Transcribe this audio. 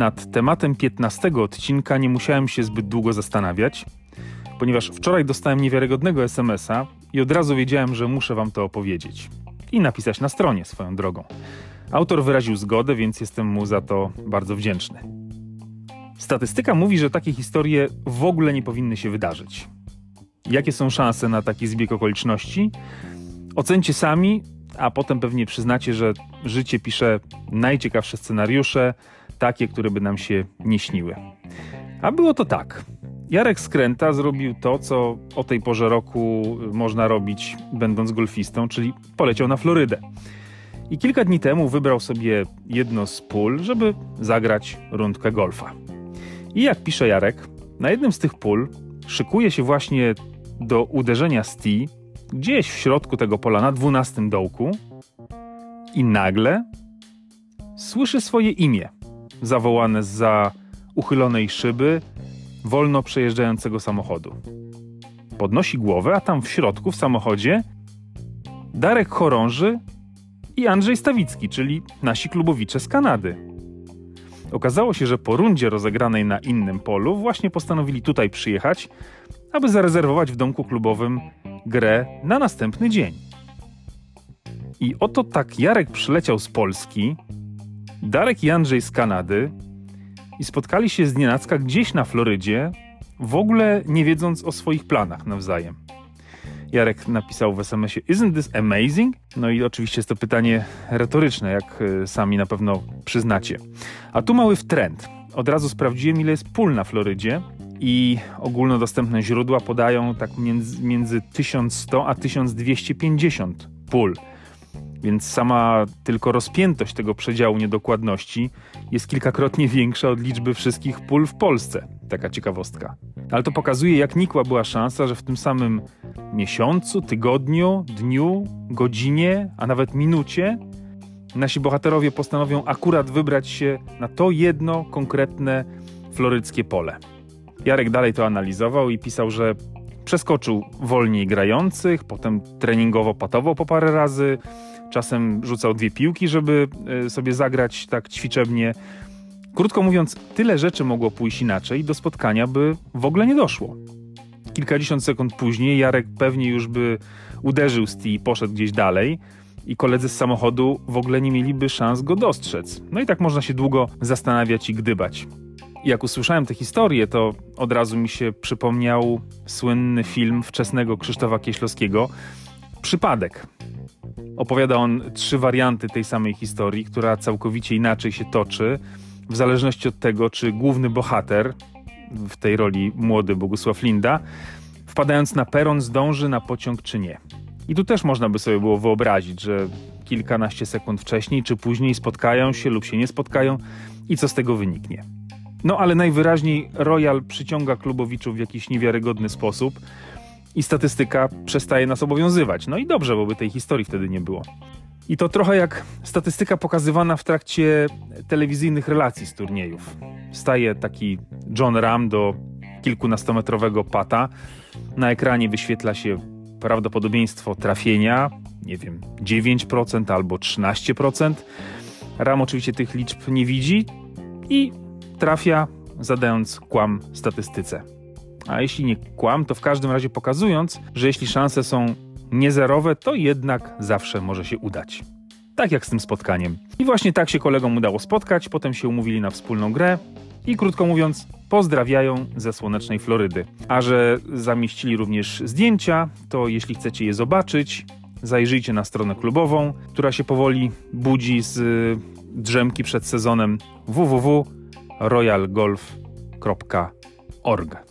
nad tematem 15 odcinka nie musiałem się zbyt długo zastanawiać, ponieważ wczoraj dostałem niewiarygodnego SMS-a i od razu wiedziałem, że muszę wam to opowiedzieć. I napisać na stronie swoją drogą. Autor wyraził zgodę, więc jestem mu za to bardzo wdzięczny. Statystyka mówi, że takie historie w ogóle nie powinny się wydarzyć. Jakie są szanse na taki zbieg okoliczności? Ocencie sami, a potem pewnie przyznacie, że życie pisze najciekawsze scenariusze, takie, które by nam się nie śniły. A było to tak. Jarek Skręta zrobił to, co o tej porze roku można robić, będąc golfistą, czyli poleciał na Florydę. I kilka dni temu wybrał sobie jedno z pól, żeby zagrać rundkę golfa. I jak pisze Jarek, na jednym z tych pól szykuje się właśnie do uderzenia z tee, gdzieś w środku tego pola na dwunastym dołku i nagle słyszy swoje imię zawołane za uchylonej szyby wolno przejeżdżającego samochodu. Podnosi głowę, a tam w środku w samochodzie Darek Chorąży i Andrzej Stawicki, czyli nasi klubowicze z Kanady. Okazało się, że po rundzie rozegranej na innym polu właśnie postanowili tutaj przyjechać, aby zarezerwować w domku klubowym grę na następny dzień. I oto tak Jarek przyleciał z Polski, Darek i Andrzej z Kanady i spotkali się z nienacka gdzieś na Florydzie, w ogóle nie wiedząc o swoich planach nawzajem. Jarek napisał w SMS-ie Isn't this amazing? No i oczywiście jest to pytanie retoryczne, jak y, sami na pewno przyznacie. A tu mały trend. Od razu sprawdziłem, ile jest pól na Florydzie i ogólnodostępne źródła podają tak między, między 1100 a 1250 pól. Więc sama tylko rozpiętość tego przedziału niedokładności jest kilkakrotnie większa od liczby wszystkich pól w Polsce. Taka ciekawostka. Ale to pokazuje, jak nikła była szansa, że w tym samym miesiącu, tygodniu, dniu, godzinie, a nawet minucie nasi bohaterowie postanowią akurat wybrać się na to jedno konkretne floryckie pole. Jarek dalej to analizował i pisał, że przeskoczył wolniej grających, potem treningowo patował po parę razy, czasem rzucał dwie piłki, żeby e, sobie zagrać tak ćwiczebnie. Krótko mówiąc, tyle rzeczy mogło pójść inaczej, do spotkania by w ogóle nie doszło. Kilkadziesiąt sekund później Jarek pewnie już by uderzył z i poszedł gdzieś dalej i koledzy z samochodu w ogóle nie mieliby szans go dostrzec. No i tak można się długo zastanawiać i gdybać. Jak usłyszałem tę historię, to od razu mi się przypomniał słynny film wczesnego Krzysztofa Kieślowskiego Przypadek. Opowiada on trzy warianty tej samej historii, która całkowicie inaczej się toczy, w zależności od tego, czy główny bohater, w tej roli młody Bogusław Linda, wpadając na peron zdąży na pociąg czy nie. I tu też można by sobie było wyobrazić, że kilkanaście sekund wcześniej czy później spotkają się lub się nie spotkają i co z tego wyniknie. No ale najwyraźniej Royal przyciąga klubowiczów w jakiś niewiarygodny sposób i statystyka przestaje nas obowiązywać. No i dobrze, bo by tej historii wtedy nie było. I to trochę jak statystyka pokazywana w trakcie telewizyjnych relacji z turniejów. Staje taki John Ram do kilkunastometrowego pata. Na ekranie wyświetla się prawdopodobieństwo trafienia, nie wiem, 9% albo 13%. Ram oczywiście tych liczb nie widzi i trafia, zadając kłam statystyce. A jeśli nie kłam, to w każdym razie pokazując, że jeśli szanse są niezerowe, to jednak zawsze może się udać. Tak jak z tym spotkaniem. I właśnie tak się kolegom udało spotkać, potem się umówili na wspólną grę i krótko mówiąc, pozdrawiają ze słonecznej Florydy. A że zamieścili również zdjęcia, to jeśli chcecie je zobaczyć, zajrzyjcie na stronę klubową, która się powoli budzi z drzemki przed sezonem www.royalgolf.org.